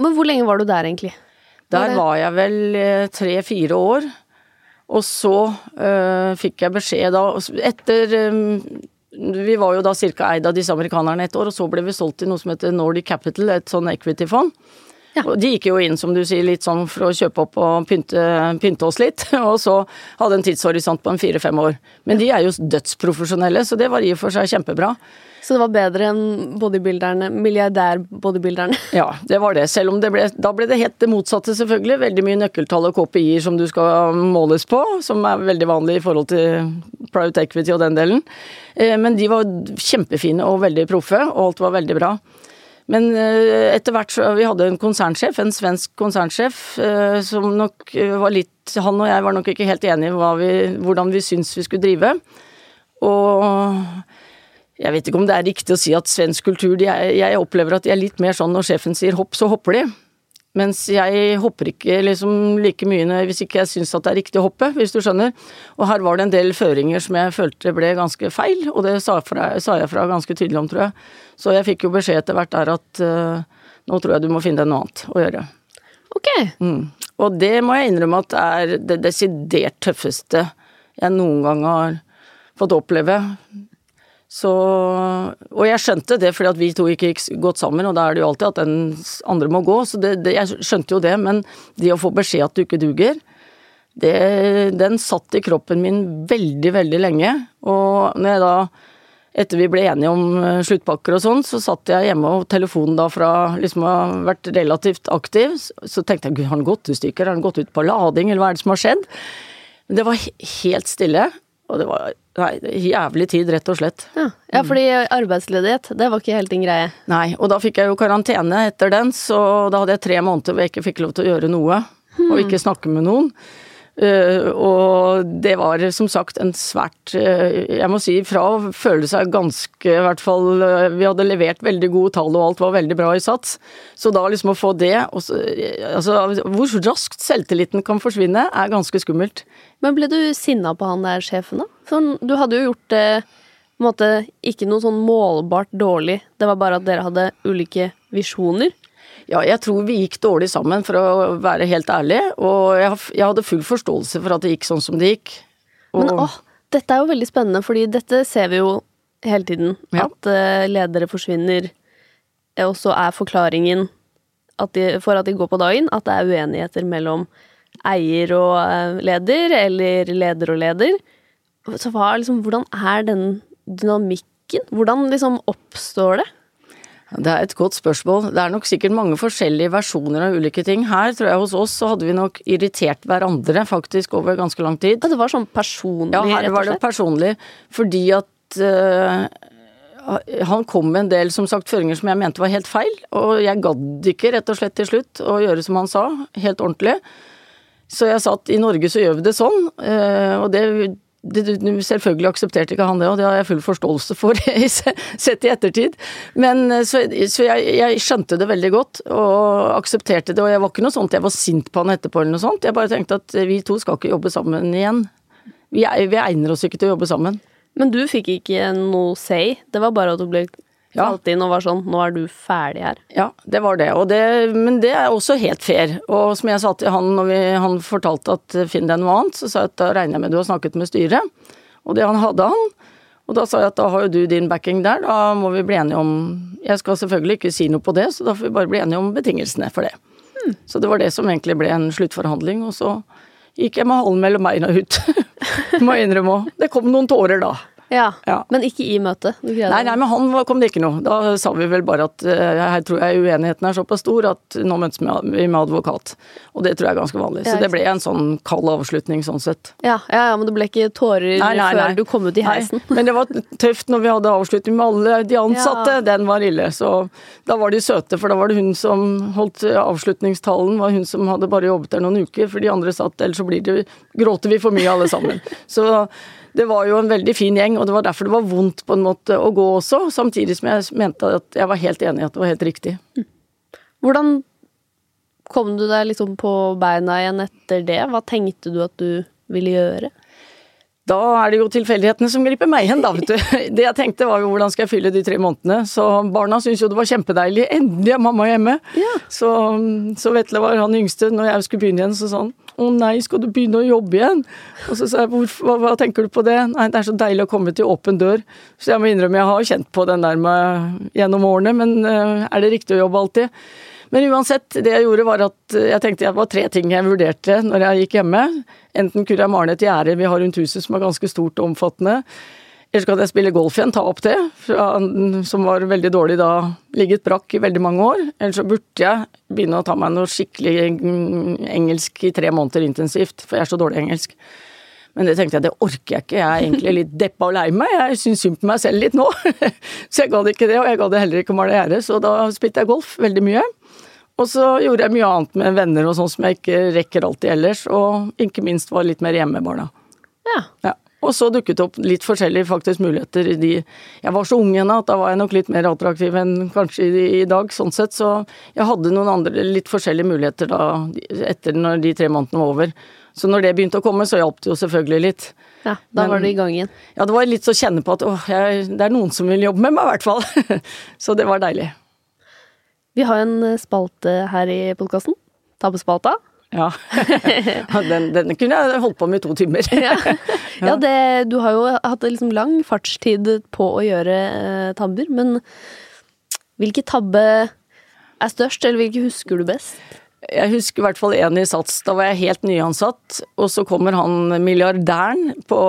Speaker 3: Men hvor lenge var du der egentlig?
Speaker 2: Der var jeg vel eh, tre-fire år. Og så øh, fikk jeg beskjed da Etter øh, Vi var jo da ca. eid av disse amerikanerne et år, og så ble vi solgt til noe som heter Nordic Capital, et sånn equity-fond. Ja. Og de gikk jo inn, som du sier, litt sånn for å kjøpe opp og pynte, pynte oss litt. Og så hadde en tidshorisont på en fire-fem år. Men de er jo dødsprofesjonelle, så det var i og for seg kjempebra.
Speaker 3: Så det var bedre enn bodybuilderne, milliardær-bodybuilderne?
Speaker 2: Ja, det var det. Selv om det ble, da ble det helt det motsatte, selvfølgelig. Veldig mye nøkkeltall og KPI-er som du skal måles på, som er veldig vanlig i forhold til private equity og den delen. Eh, men de var kjempefine og veldig proffe, og alt var veldig bra. Men eh, etter hvert så Vi hadde en konsernsjef, en svensk konsernsjef, eh, som nok var litt Han og jeg var nok ikke helt enige om hvordan vi syntes vi skulle drive. Og jeg vet ikke om det er riktig å si at svensk kultur er, Jeg opplever at de er litt mer sånn når sjefen sier hopp, så hopper de. Mens jeg hopper ikke liksom like mye hvis ikke jeg syns at det er riktig å hoppe, hvis du skjønner. Og her var det en del føringer som jeg følte ble ganske feil, og det sa, fra, sa jeg fra ganske tydelig om, tror jeg. Så jeg fikk jo beskjed etter hvert der at uh, nå tror jeg du må finne deg noe annet å gjøre.
Speaker 3: Ok.
Speaker 2: Mm. Og det må jeg innrømme at er det desidert tøffeste jeg noen gang har fått oppleve. Så Og jeg skjønte det fordi at vi to ikke gikk godt sammen, og da er det jo alltid at den andre må gå, så det, det, jeg skjønte jo det, men det å få beskjed at du ikke duger, det, den satt i kroppen min veldig, veldig lenge. Og når jeg da, etter vi ble enige om eh, sluttpakker og sånn, så satt jeg hjemme og telefonen da fra liksom å vært relativt aktiv, så tenkte jeg gud, har den gått i stykker, har den gått ut på lading, eller hva er det som har skjedd? Men det var helt stille, og det var Nei, jævlig tid, rett og slett.
Speaker 3: Ja. ja, fordi arbeidsledighet, det var ikke helt din greie?
Speaker 2: Nei, og da fikk jeg jo karantene etter den, så da hadde jeg tre måneder hvor jeg ikke fikk lov til å gjøre noe. Hmm. Og ikke snakke med noen. Uh, og det var som sagt en svært uh, Jeg må si fra å føle seg ganske I hvert fall uh, Vi hadde levert veldig gode tall, og alt var veldig bra i sats. Så da liksom å få det så, Altså, hvor raskt selvtilliten kan forsvinne, er ganske skummelt.
Speaker 3: Men ble du sinna på han der sjefen, da? Sånn, du hadde jo gjort det på en måte ikke noe sånn målbart dårlig, det var bare at dere hadde ulike visjoner.
Speaker 2: Ja, jeg tror vi gikk dårlig sammen, for å være helt ærlig. Og jeg, jeg hadde full forståelse for at det gikk sånn som det gikk.
Speaker 3: Og... Men åh, dette er jo veldig spennende, fordi dette ser vi jo hele tiden. Ja. At uh, ledere forsvinner. Og så er forklaringen at de, for at de går på dagen, at det er uenigheter mellom eier og uh, leder, eller leder og leder. Så hva, liksom, hvordan er den dynamikken? Hvordan liksom oppstår det?
Speaker 2: Det er et godt spørsmål. Det er nok sikkert mange forskjellige versjoner av ulike ting. Her tror jeg hos oss så hadde vi nok irritert hverandre faktisk over ganske lang tid.
Speaker 3: Ja, det var sånn personlig,
Speaker 2: Ja, her var det personlig. Fordi at uh, han kom med en del som sagt føringer som jeg mente var helt feil. Og jeg gadd ikke rett og slett til slutt å gjøre som han sa, helt ordentlig. Så jeg sa at i Norge så gjør vi det sånn, eh, og det, det Selvfølgelig aksepterte ikke han det, og det har jeg full forståelse for, sett i ettertid. Men eh, Så, så jeg, jeg, skjønte det veldig godt, og aksepterte det. Og jeg var ikke noe sånt jeg var sint på han etterpå eller noe sånt. Jeg bare tenkte at vi to skal ikke jobbe sammen igjen. Vi, vi egner oss ikke til å jobbe sammen.
Speaker 3: Men du fikk ikke noe say? Det var bare at du ble
Speaker 2: Ja.
Speaker 3: inn og var sånn 'nå er du ferdig her'?
Speaker 2: Ja, det var det. Og det. Men det er også helt fair. Og som jeg sa til han når vi, han fortalte at eh, finn deg noe annet, så sa jeg at da regner jeg med du har snakket med styret. Og det han hadde han. Og da sa jeg at da har jo du din backing der, da må vi bli enige om Jeg skal selvfølgelig ikke si noe på det, så da får vi bare bli enige om betingelsene for det. Så det var det som egentlig ble en sluttforhandling, og så gikk jeg med halen mellom beina ut. Må jeg innrømme òg. Det kom noen tårer da.
Speaker 3: Ja.
Speaker 2: Ja.
Speaker 3: Men ikke i møtet?
Speaker 2: Nei, nei, med han kom det ikke noe. Da sa vi vel bare at eh, her tror jeg uenigheten er såpass stor at nå møtes vi med advokat. Og det tror jeg er ganske vanlig. Så det ble en sånn kald avslutning sånn sett.
Speaker 3: Ja, ja, ja, men det ble ikke tårer
Speaker 2: Nei, nei,
Speaker 3: før du kom ut i heisen?
Speaker 2: Nei, men det var tøft når vi hadde avslutning med alle de ansatte. Den var ille. Så da var de søte, for da var det hun som holdt avslutningstalen, var hun som hadde bare jobbet der noen uker, for de andre satt, ellers så blir det, gråter vi for mye alle sammen. Så det var jo en veldig fin gjeng, og det var derfor det var vondt på en måte å gå også, samtidig som jeg mente at jeg var helt enig i at det var helt riktig.
Speaker 3: Hvordan kom du deg liksom på beina igjen etter det? Hva tenkte du at du ville gjøre?
Speaker 2: Da er det jo tilfeldighetene som griper meg igjen, da, vet du. Det jeg tenkte var jo hvordan skal jeg fylle de tre månedene. Så barna syntes jo det var kjempedeilig. Endelig er mamma hjemme. Så, så Vetle var han yngste. Når jeg skulle begynne igjen, så sa han å nei, skal du begynne å jobbe igjen? Og så sa jeg hva, hva tenker du på det? Nei, det er så deilig å komme til åpen dør. Så jeg må innrømme jeg har kjent på den der med gjennom årene, men eh, er det riktig å jobbe alltid? Men uansett, det jeg gjorde var at jeg tenkte det var tre ting jeg vurderte når jeg gikk hjemme. Enten kunne jeg male et gjerde vi har rundt huset som er ganske stort og omfattende. Eller så kan jeg spille golf igjen, ta opp det, som var veldig dårlig da, ligget brakk i veldig mange år. Eller så burde jeg begynne å ta meg noe skikkelig mm, engelsk i tre måneder intensivt, for jeg er så dårlig engelsk. Men det tenkte jeg, det orker jeg ikke. Jeg er egentlig litt deppa og lei meg. Jeg syns synd på meg selv litt nå. så jeg gadd ikke det, og jeg gadd heller ikke å male gjerde, så da spilte jeg golf veldig mye. Og så gjorde jeg mye annet med venner og sånn som jeg ikke rekker alltid ellers, og ikke minst var litt mer hjemme med barna.
Speaker 3: Ja.
Speaker 2: Ja. Og så dukket det opp litt forskjellige faktisk muligheter i de Jeg var så ung ennå at da var jeg nok litt mer attraktiv enn kanskje i, i dag, sånn sett, så jeg hadde noen andre litt forskjellige muligheter da, etter når de tre månedene var over. Så når det begynte å komme, så hjalp det jo selvfølgelig litt.
Speaker 3: ja da
Speaker 2: Men-
Speaker 3: var du i gang igjen.
Speaker 2: Ja, det var litt så å kjenne på at åh, jeg, det er noen som vil jobbe med meg, i hvert fall. så det var deilig.
Speaker 3: Vi har en eh, spalte her i podkasten. Tabbespalta.
Speaker 2: Ja. den, den kunne jeg holdt på med i to timer.
Speaker 3: Ja, ja det, du har jo hatt liksom lang fartstid på å gjøre eh, tabber, men hvilke tabbe er størst, eller hvilke husker du best?
Speaker 2: Jeg husker i hvert fall en i Sats. Da var jeg helt nyansatt, og så kommer han milliardæren på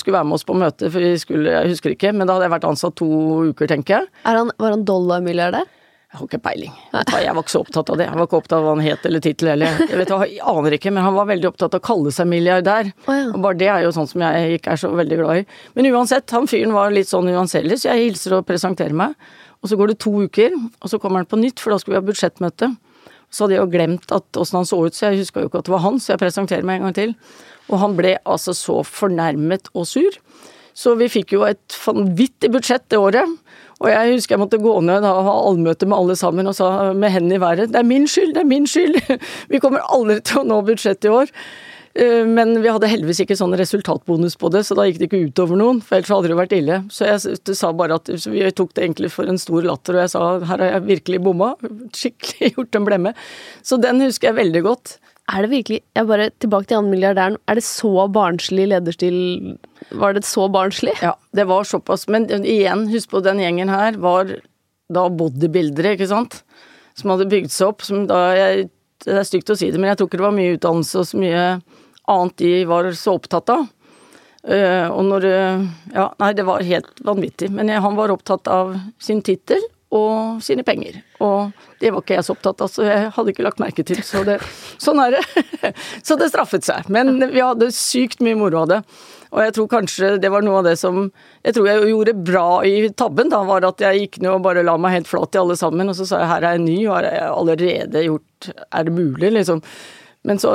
Speaker 2: Skulle være med oss på møte, for vi skulle Jeg husker ikke, men da hadde jeg vært ansatt to uker, tenker jeg.
Speaker 3: Er han, var han dollarmilliardær?
Speaker 2: Jeg har ikke peiling. Jeg var ikke så opptatt av det. Jeg var ikke opptatt av hva han het eller tittel heller. Jeg vet jeg aner ikke, men han var veldig opptatt av å kalle seg milliardær.
Speaker 3: Ja.
Speaker 2: Og bare det er jo sånn som jeg ikke er så veldig glad i. Men uansett, han fyren var litt sånn uanselig, så jeg hilser og presenterer meg. Og så går det to uker, og så kommer han på nytt, for da skal vi ha budsjettmøte. Så hadde jeg jo glemt at åssen han så ut, så jeg huska jo ikke at det var han, så jeg presenterer meg en gang til. Og han ble altså så fornærmet og sur. Så vi fikk jo et vanvittig budsjett det året. Og jeg husker jeg måtte gå ned og ha allmøte med alle sammen og sa med hendene i været det er min skyld, det er min skyld. Vi kommer aldri til å nå budsjettet i år. Eh, Men vi hadde heldigvis ikke sånn resultatbonus på det, så da gikk det ikke utover noen, for ellers hadde det vært ille. Så jeg sa bare at vi tok det egentlig for en stor latter, og jeg sa her har jeg virkelig bomma. Skikkelig gjort en blemme. Så den husker jeg veldig godt.
Speaker 3: Er det virkelig jeg bare Tilbake til han milliardæren. Er det så barnslig lederstil? Var det så barnslig?
Speaker 2: Ja, det var såpass. Men igjen, husk på den gjengen her var da bodybuildere, ikke sant. Som hadde bygd seg opp. Som da jeg, det er stygt å si det, men jeg tror ikke det var mye utdannelse og så mye annet de var så opptatt av. Eh, og når eh, Ja, nei, det var helt vanvittig. Men jeg, han var opptatt av sin tittel og sine penger. Og det var ikke jeg så opptatt av, så jeg hadde ikke lagt merke til. Så det, sånn er det. Så det straffet seg. Men vi hadde sykt mye moro av det. Og jeg tror kanskje det var noe av det som jeg tror jeg gjorde bra i tabben, da, var at jeg gikk ned og bare la meg helt flat i alle sammen, og så sa jeg her er jeg ny, og har jeg allerede gjort Er det mulig, liksom? Men så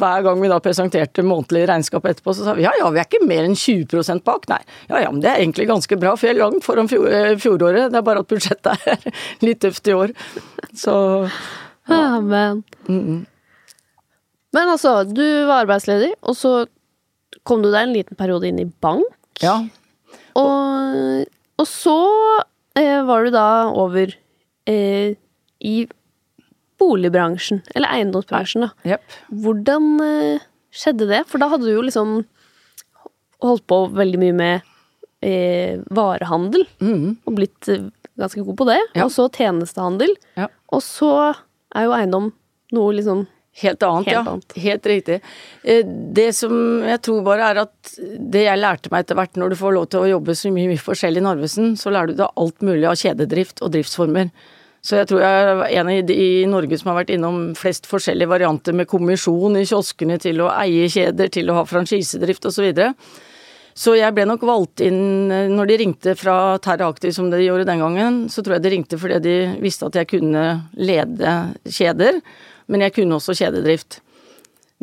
Speaker 2: hver gang vi da presenterte månedlig regnskap etterpå, så sa vi ja ja, vi er ikke mer enn 20% bak. Nei, ja ja, men det er egentlig ganske bra, for jeg er langt foran fjor, eh, fjoråret. Det er bare at budsjettet er litt tøft i år. Så
Speaker 3: Ja, men. men altså, du var arbeidsledig, og så kom du deg en liten periode inn i bank.
Speaker 2: ja.
Speaker 3: Og, og så eh, var du da over eh, i boligbransjen, eller eiendomsbransjen, da.
Speaker 2: Yep.
Speaker 3: Hvordan eh, skjedde det? For da hadde du jo liksom holdt på veldig mye med eh, varehandel, og blitt eh, ganske god på det.
Speaker 2: Ja.
Speaker 3: Og så tjenestehandel.
Speaker 2: Ja.
Speaker 3: Og så er jo eiendom noe liksom
Speaker 2: Helt annet,
Speaker 3: Helt
Speaker 2: ja.
Speaker 3: annet.
Speaker 2: Helt riktig. Eh, Det som jeg tror bare er at det jeg lærte meg etter hvert når du får lov til å jobbe så mye, mye forskjellig i Narvesen, så lærer du deg alt mulig av kjededrift og driftsformer. Så jeg tror jeg er en av de i Norge som har vært innom flest forskjellige varianter med kommisjon i kioskene til å eie kjeder, til å ha franchisedrift osv. Så, videre. så jeg ble nok valgt inn eh, når de ringte fra Terra som de gjorde den gangen, så tror jeg de ringte fordi de visste at jeg kunne lede kjeder, men jeg kunne også kjededrift.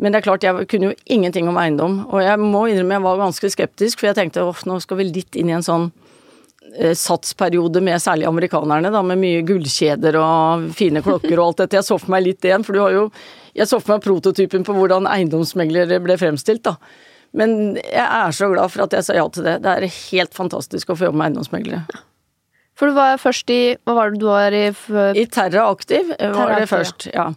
Speaker 2: Men det er klart, jeg kunne jo ingenting om eiendom, og jeg må innrømme jeg var ganske skeptisk, for jeg tenkte åh, nå skal vi litt inn i en sånn satsperiode med særlig amerikanerne, da, med mye gullkjeder og fine klokker og alt dette. Jeg så for meg litt igjen, for du har jo Jeg så for meg prototypen på hvordan eiendomsmeglere ble fremstilt, da. Men jeg er så glad for at jeg sa ja til det. Det er helt fantastisk å få jobbe med eiendomsmeglere.
Speaker 3: For du var først i Hva var det du var i?
Speaker 2: I Terra Aktiv eh, var
Speaker 3: Terra
Speaker 2: det først, ja.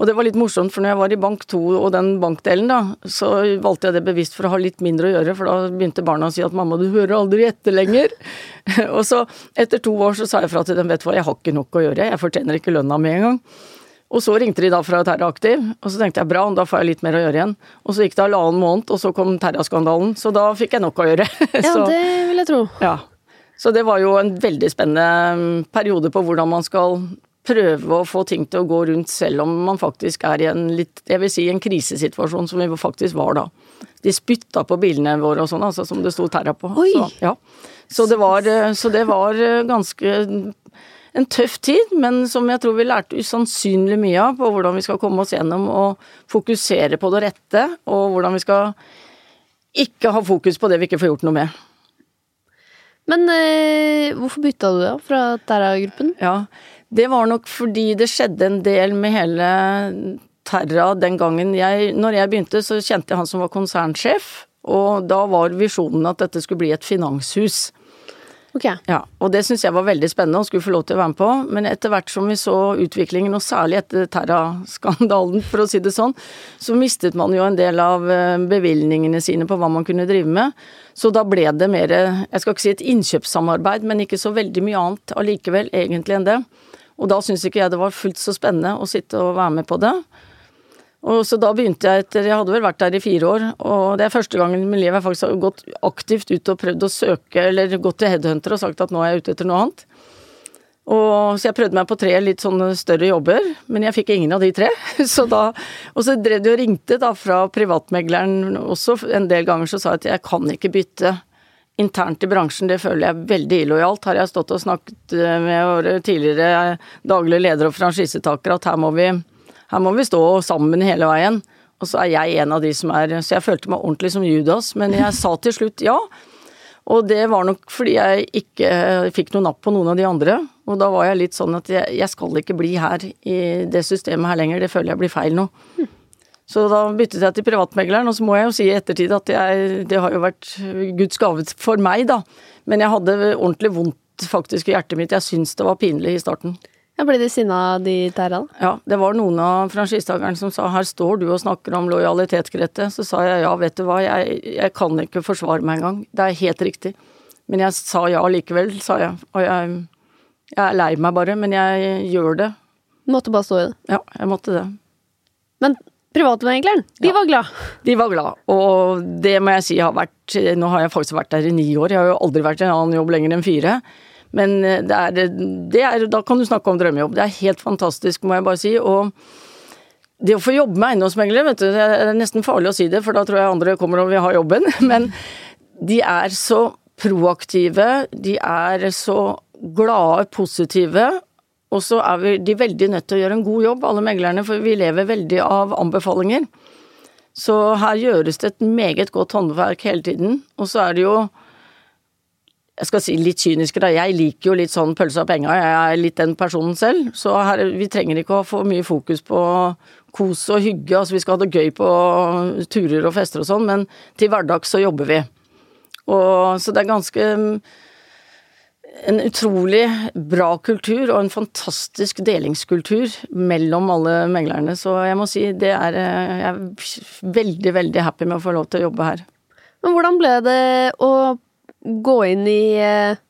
Speaker 2: Og det var litt morsomt, for når jeg var i Bank 2 og den bankdelen, da, så valgte jeg det bevisst for å ha litt mindre å gjøre, for da begynte barna å si at mamma, du hører aldri etter lenger. og så, etter to år, så sa jeg fra til dem, vet du hva, jeg har ikke nok å gjøre, jeg fortjener ikke lønna mi en gang. Og så ringte de da fra Terra Aktiv, og så tenkte jeg bra, da får jeg litt mer å gjøre igjen. Og så gikk det halvannen måned, og så kom Terra-skandalen, så da fikk jeg nok å gjøre.
Speaker 3: Ja,
Speaker 2: så,
Speaker 3: det vil jeg tro.
Speaker 2: ja. Så det var jo en veldig spennende mm, periode på hvordan man skal prøve å få ting til å gå rundt selv om man faktisk er i en litt, jeg vil si en krisesituasjon som vi faktisk var da. De spytta på bilene våre og sånn, altså som det sto Terra på. Så, ja. så, det var, eh, så det var eh, ganske en tøff tid, men som jeg tror vi lærte usannsynlig mye av på hvordan vi skal komme oss gjennom og fokusere på det rette, og hvordan vi skal ikke ha fokus på det vi ikke får gjort noe med.
Speaker 3: Men eh, hvorfor bytta du da fra Terra-gruppen?
Speaker 2: Ja, det var nok fordi det skjedde en del med hele Terra den gangen. Jeg, når jeg begynte, så kjente jeg han som var konsernsjef, og da var visjonen at dette skulle bli et finanshus.
Speaker 3: Ok.
Speaker 2: Ja, og det syntes jeg var veldig spennende og skulle få lov til å være med på, men etter hvert som vi så utviklingen, og særlig etter Terra-skandalen, for å si det sånn, så mistet man jo en del av eh, bevilgningene sine på hva man kunne drive med. Så da ble det mer, jeg skal ikke si et innkjøpssamarbeid, men ikke så veldig mye annet allikevel egentlig enn det. Og da syns ikke jeg det var fullt så spennende å sitte og være med på det. Og så da begynte jeg etter Jeg hadde vel vært der i fire år, og det er første gangen i mitt liv jeg faktisk har gått aktivt ut og prøvd å søke, eller gått til headhunter og sagt at nå er jeg ute etter noe annet. Og, så jeg prøvde meg på tre litt sånne større jobber, men jeg fikk ingen av de tre. Så da, og så drev de og ringte da fra privatmegleren også en del ganger, så sa jeg at jeg kan ikke bytte internt i bransjen, det føler jeg veldig illojalt. Har jeg stått og snakket eh, med våre tidligere daglige ledere og franchisetakere at her må vi her må vi stå sammen hele veien. Og så er jeg en av de som er Så jeg følte meg ordentlig som Judas, men jeg sa til slutt ja. Og det var nok fordi jeg ikke fikk noe napp på noen av de andre. Og da var jeg litt sånn at jeg, jeg skal ikke bli her i det systemet her lenger, det føler jeg blir feil nå. Så da byttet jeg til privatmegleren, og så må jeg jo si i ettertid at jeg, det har jo vært Guds gave for meg, da. Men jeg hadde ordentlig vondt faktisk i hjertet mitt. Jeg syns det var pinlig i starten.
Speaker 3: Jeg ble de sinna, de da?
Speaker 2: Ja, det var noen av franchisetakerne som sa her står du og snakker om lojalitetsgrettet. Så sa jeg ja, vet du hva, jeg, jeg kan ikke forsvare meg engang. Det er helt riktig. Men jeg sa ja likevel, sa jeg. Og jeg, jeg er lei meg bare, men jeg gjør det.
Speaker 3: Du måtte bare stå i det.
Speaker 2: Ja, jeg måtte det.
Speaker 3: Men privatmegleren, de
Speaker 2: Ja.
Speaker 3: var glad.
Speaker 2: De var glad, og det må jeg si har vært Nå har jeg faktisk vært der i ni år, jeg har jo aldri vært i en annen jobb lenger enn fire. Men det er, det er Da kan du snakke om drømmejobb. Det er helt fantastisk, må jeg bare si. Og det å få jobbe med eiendomsmeglere, vet du, det er nesten farlig å si det, for da tror jeg andre kommer og vil ha jobben. Men de er så proaktive, de er så glade, positive, Og så er vi de veldig nødt til å gjøre en god jobb, alle meglerne, for vi lever veldig av anbefalinger. Så her gjøres det et meget godt håndverk hele tiden. Og så er det jo jeg skal si litt kyniske, da. Jeg liker jo litt sånn pølse av penga, jeg er litt den personen selv. Så her, vi trenger ikke å for mye fokus på kos og hygge. Altså vi skal ha det gøy på turer og fester og sånn, men til hverdags så jobber vi. Og, så det er ganske en utrolig bra kultur og en fantastisk delingskultur mellom alle meglerne. Så jeg må si det er Jeg er veldig, veldig happy med å få lov til å jobbe her.
Speaker 3: Men hvordan ble det å gå inn i eh,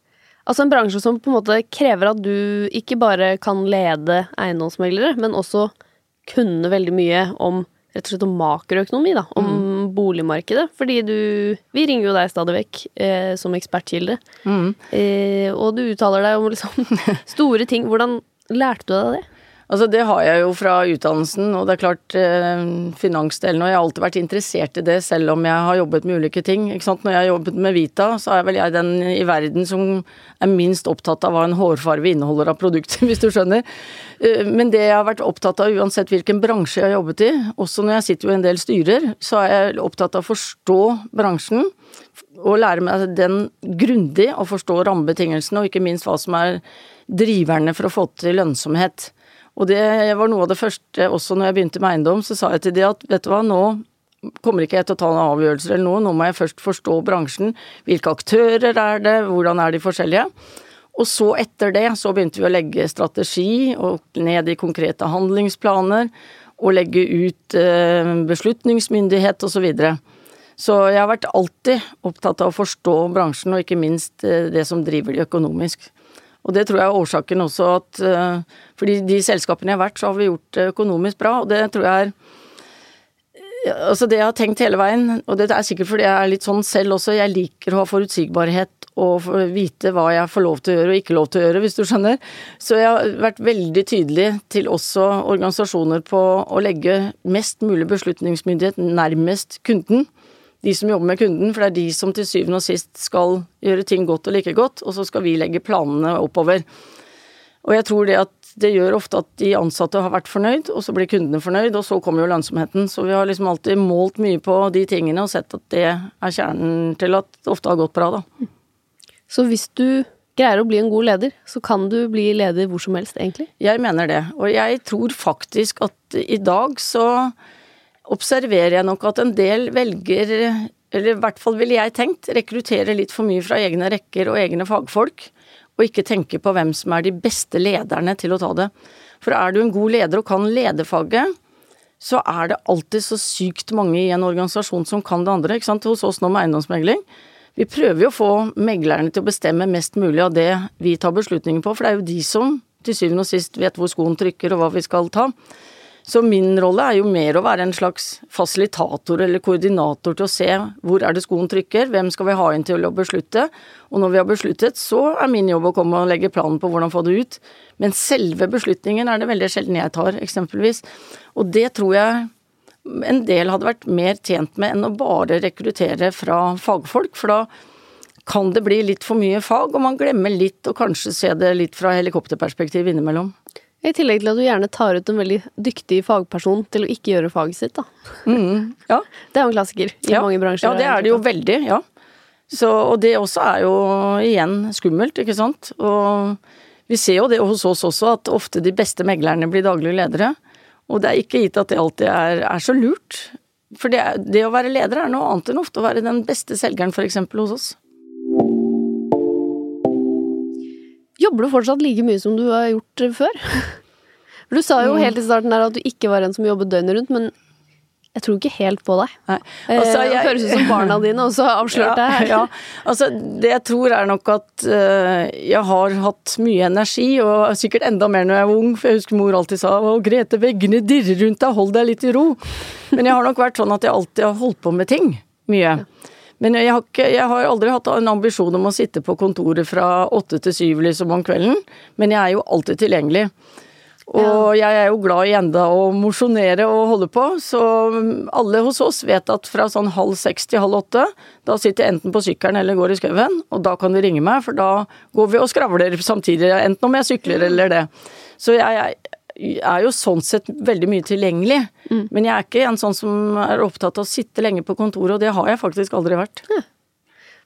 Speaker 3: Altså en bransje som på en måte krever at du ikke bare kan lede eiendomsmeglere, men også kunne veldig mye om rett og slett om makroøkonomi, da. Om mm. boligmarkedet. Fordi du Vi ringer jo deg stadig vekk eh, som ekspertkilde. Mm. Eh, og du uttaler deg om liksom store ting. Hvordan lærte du deg det?
Speaker 2: Altså Det har jeg jo fra utdannelsen, og det er klart eh, finansdelen. Og jeg har alltid vært interessert i det, selv om jeg har jobbet med ulike ting. ikke sant? Når jeg har jobbet med Vita, så er vel jeg den i verden som er minst opptatt av hva en hårfarve inneholder av produkter, hvis du skjønner. Eh, men det jeg har vært opptatt av, uansett hvilken bransje jeg har jobbet i, også når jeg sitter jo i en del styrer, så er jeg opptatt av å forstå bransjen. Og lære meg den grundig, og forstå rammebetingelsene, og ikke minst hva som er driverne for å få til lønnsomhet. Og det var noe av det første også når jeg begynte med eiendom, så sa jeg til de at vet du hva, nå kommer ikke jeg til å ta noen avgjørelser eller noe, nå må jeg først forstå bransjen. Hvilke aktører er det, hvordan er de forskjellige? Og så etter det så begynte vi å legge strategi og ned i konkrete handlingsplaner og legge ut eh, beslutningsmyndighet osv. Så, videre. så jeg har vært alltid opptatt av å forstå bransjen, og ikke minst eh, det som driver de økonomisk. Og det tror jeg er årsaken også at eh, fordi de selskapene jeg har vært, så har vi gjort det økonomisk bra, og det tror jeg er Altså det jeg har tenkt hele veien, og det er sikkert fordi jeg er litt sånn selv også, jeg liker å ha forutsigbarhet og vite hva jeg får lov til å gjøre og ikke lov til å gjøre, hvis du skjønner. Så jeg har vært veldig tydelig til også organisasjoner på å legge mest mulig beslutningsmyndighet nærmest kunden de som jobber med kunden, for det er de som til syvende og sist skal gjøre ting godt og like godt, og så skal vi legge planene oppover. Og jeg tror det at det gjør ofte at de ansatte har vært fornøyd, og så blir kundene fornøyd, og så kommer jo lønnsomheten. Så vi har liksom alltid målt mye på de tingene og sett at det er kjernen til at det ofte har gått bra, da.
Speaker 3: Så hvis du greier å bli en god leder, så kan du bli leder hvor som helst, egentlig?
Speaker 2: Jeg mener det. Og jeg tror faktisk at i dag så observerer jeg nok at en del velger, eller i hvert fall ville jeg tenkt, rekrutterer litt for mye fra egne rekker og egne fagfolk, og ikke tenker på hvem som er de beste lederne til å ta det. For er du en god leder og kan lederfaget, så er det alltid så sykt mange i en organisasjon som kan det andre. ikke sant? Hos oss nå med eiendomsmegling. Vi prøver jo å få meglerne til å bestemme mest mulig av det vi tar beslutninger på, for det er jo de som til syvende og sist vet hvor skoen trykker og hva vi skal ta. Så min rolle er jo mer å være en slags fasilitator eller koordinator til å se hvor er det skoen trykker, hvem skal vi ha inn til å beslutte, og når vi har besluttet, så er min jobb å komme og legge planen på hvordan få det ut. Men selve beslutningen er det veldig sjelden jeg tar, eksempelvis. Og det tror jeg en del hadde vært mer tjent med enn å bare rekruttere fra fagfolk, for da kan det bli litt for mye fag, og man glemmer litt og kanskje se det litt fra helikopterperspektiv innimellom.
Speaker 3: I tillegg til at du gjerne tar ut en veldig dyktig fagperson til å ikke gjøre faget sitt, da.
Speaker 2: Mm, ja.
Speaker 3: Det er jo en klassiker i
Speaker 2: ja.
Speaker 3: mange bransjer.
Speaker 2: Ja, det er det jo veldig, ja. Så, og det også er jo igjen skummelt, ikke sant. Og vi ser jo det hos oss også, at ofte de beste meglerne blir daglige ledere. Og det er ikke gitt at det alltid er, er så lurt. For det, det, å være leder er noe annet enn ofte å være den beste selgeren, f.eks. hos oss.
Speaker 3: Jobber du fortsatt like mye som du har gjort før? For du sa jo mm. helt i starten der at du ikke var en som jobbet døgnet rundt, men jeg tror ikke helt på deg. Altså, jeg, det høres ut som barna dine også avslørte
Speaker 2: ja,
Speaker 3: her.
Speaker 2: Ja. Altså, det jeg tror er nok at uh, jeg har hatt mye energi, og sikkert enda mer når jeg var ung, for jeg husker mor alltid sa 'Å, Grete, veggene dirrer rundt deg, hold deg litt i ro'. Men jeg har nok vært sånn at jeg alltid har holdt på med ting. Mye. Ja. Men jeg har, ikke, jeg har, aldri hatt en ambisjon om å sitte på kontoret fra åtte til syv liksom om kvelden, men jeg er jo alltid tilgjengelig. Og jeg er jo glad i enda å mosjonere og holde på, så alle hos oss vet at fra sånn halv seks til halv åtte, da sitter jeg enten på sykkelen eller går i skauen, og da kan de ringe meg, for da går vi og skravler samtidig, enten om jeg sykler eller det. Så jeg er jo sånn sett veldig mye tilgjengelig, men jeg er ikke en sånn som er opptatt av å sitte lenge på kontoret, og det har jeg faktisk aldri vært.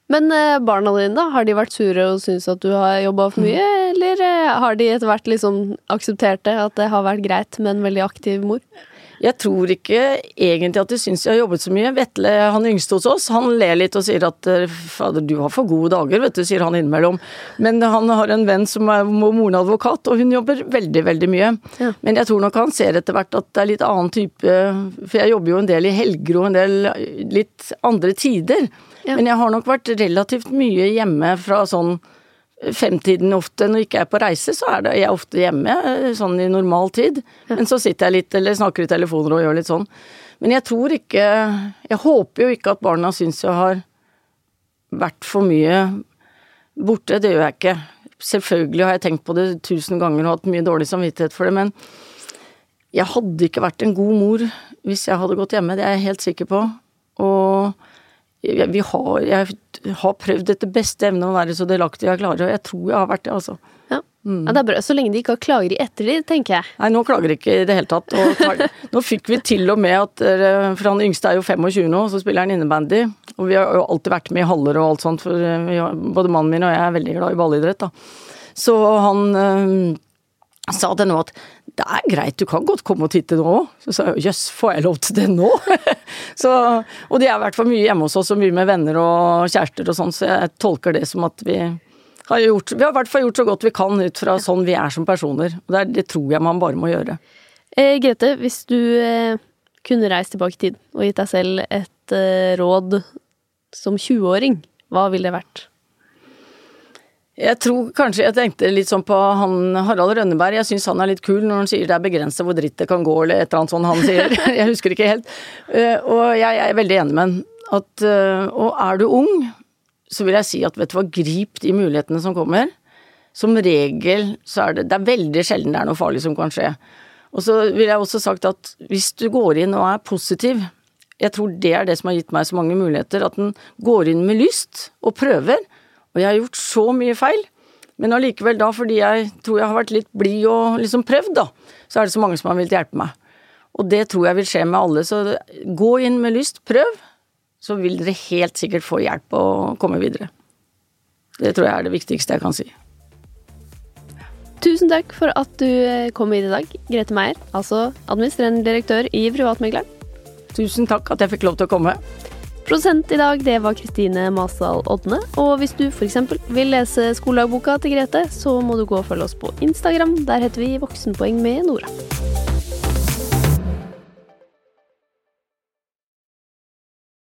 Speaker 3: Men eh, barna dine, da? Har de vært sure og syntes at du har jobba for mye, eller eh, har de etter hvert liksom akseptert det, at det har vært greit med en veldig aktiv mor?
Speaker 2: Jeg tror ikke egentlig at de syns jeg har jobbet så mye. Vetle, han yngste hos oss, han ler litt og sier at eh, fader, du har for gode dager, vet du, sier han innimellom. Men han har en venn som er moren advokat, og hun jobber veldig, veldig mye.
Speaker 3: Ja.
Speaker 2: Men jeg tror nok han ser etter hvert at det er litt annen type For jeg jobber jo en del i helger og en del litt andre tider.
Speaker 3: Ja.
Speaker 2: Men jeg har nok vært relativt mye hjemme fra sånn femtiden ofte. Når jeg ikke er på reise, så er det, jeg er ofte hjemme, eh, sånn i normal tid. Men så sitter jeg litt eller snakker i telefoner og gjør litt sånn. Men jeg tror ikke Jeg håper jo ikke at barna syns jeg har vært for mye borte. Det gjør jeg ikke. Selvfølgelig har jeg tenkt på det tusen ganger og hatt mye dårlig samvittighet for det, men jeg hadde ikke vært en god mor hvis jeg hadde gått hjemme, det er jeg helt sikker på. Og jeg, vi har, jeg har prøvd etter beste evne å være så delaktig jeg klarer, og jeg tror jeg har vært det, altså.
Speaker 3: Ja. ja, det er bra. Så lenge de ikke har klager i ettertid, tenker jeg.
Speaker 2: Nei, nå klager de ikke i det hele tatt. Og nå fikk vi til og med at eh, For han yngste er jo 25 nå, så spiller han innebandy. Og vi har jo alltid vært med i haller og alt sånt, for eh, har, både mannen min og jeg er veldig glad i ballidrett, da. Så han øh, sa det nå at det er greit, du kan godt komme og titte nå òg. Så sa jeg jøss, får jeg lov til det nå? så, og de er i hvert fall mye hjemme hos oss og mye med venner og kjærester og sånn, så jeg tolker det som at vi har gjort Vi har i hvert fall gjort så godt vi kan ut fra sånn vi er som personer. Og det, er, det tror jeg man bare må gjøre.
Speaker 3: Eh, Grete, hvis du eh, kunne reist tilbake i tid og gitt deg selv et eh, råd som 20-åring, hva ville det vært?
Speaker 2: Jeg tror kanskje jeg tenkte litt sånn på han Harald Rønneberg. Jeg syns han er litt kul når han sier det er begrenset hvor dritt det kan gå, eller et eller annet sånt han sier. Jeg husker ikke helt. Eh, Og jeg er veldig enig med han. Eh, og er du ung, så vil jeg si at vet du hva, grip de mulighetene som kommer. Som regel så er det Det er veldig sjelden det er noe farlig som kan skje. Og så vil jeg også sagt at hvis du går inn og er positiv, jeg tror det er det som har gitt meg så mange muligheter, at en går inn med lyst og prøver. Og jeg har gjort så mye feil, men allikevel da, fordi jeg tror jeg har vært litt blid og liksom prøvd, da, så er det så mange som har villet hjelpe meg. Og det tror jeg vil skje med alle, så gå inn med lyst, prøv, så vil dere helt sikkert få hjelp og komme videre. Det tror jeg er det viktigste jeg kan si.
Speaker 3: Tusen takk for at du eh, kom hit i dag, Grete Meier, altså administrerende direktør i Privatmegleren.
Speaker 2: Tusen takk at jeg fikk lov til å komme.
Speaker 3: Produsent i dag, det var Kristine Masdal Odne. Og hvis du f.eks. vil lese skoledagboka til Grete, så må du gå og følge oss på Instagram. Der heter vi Voksenpoeng med Nora.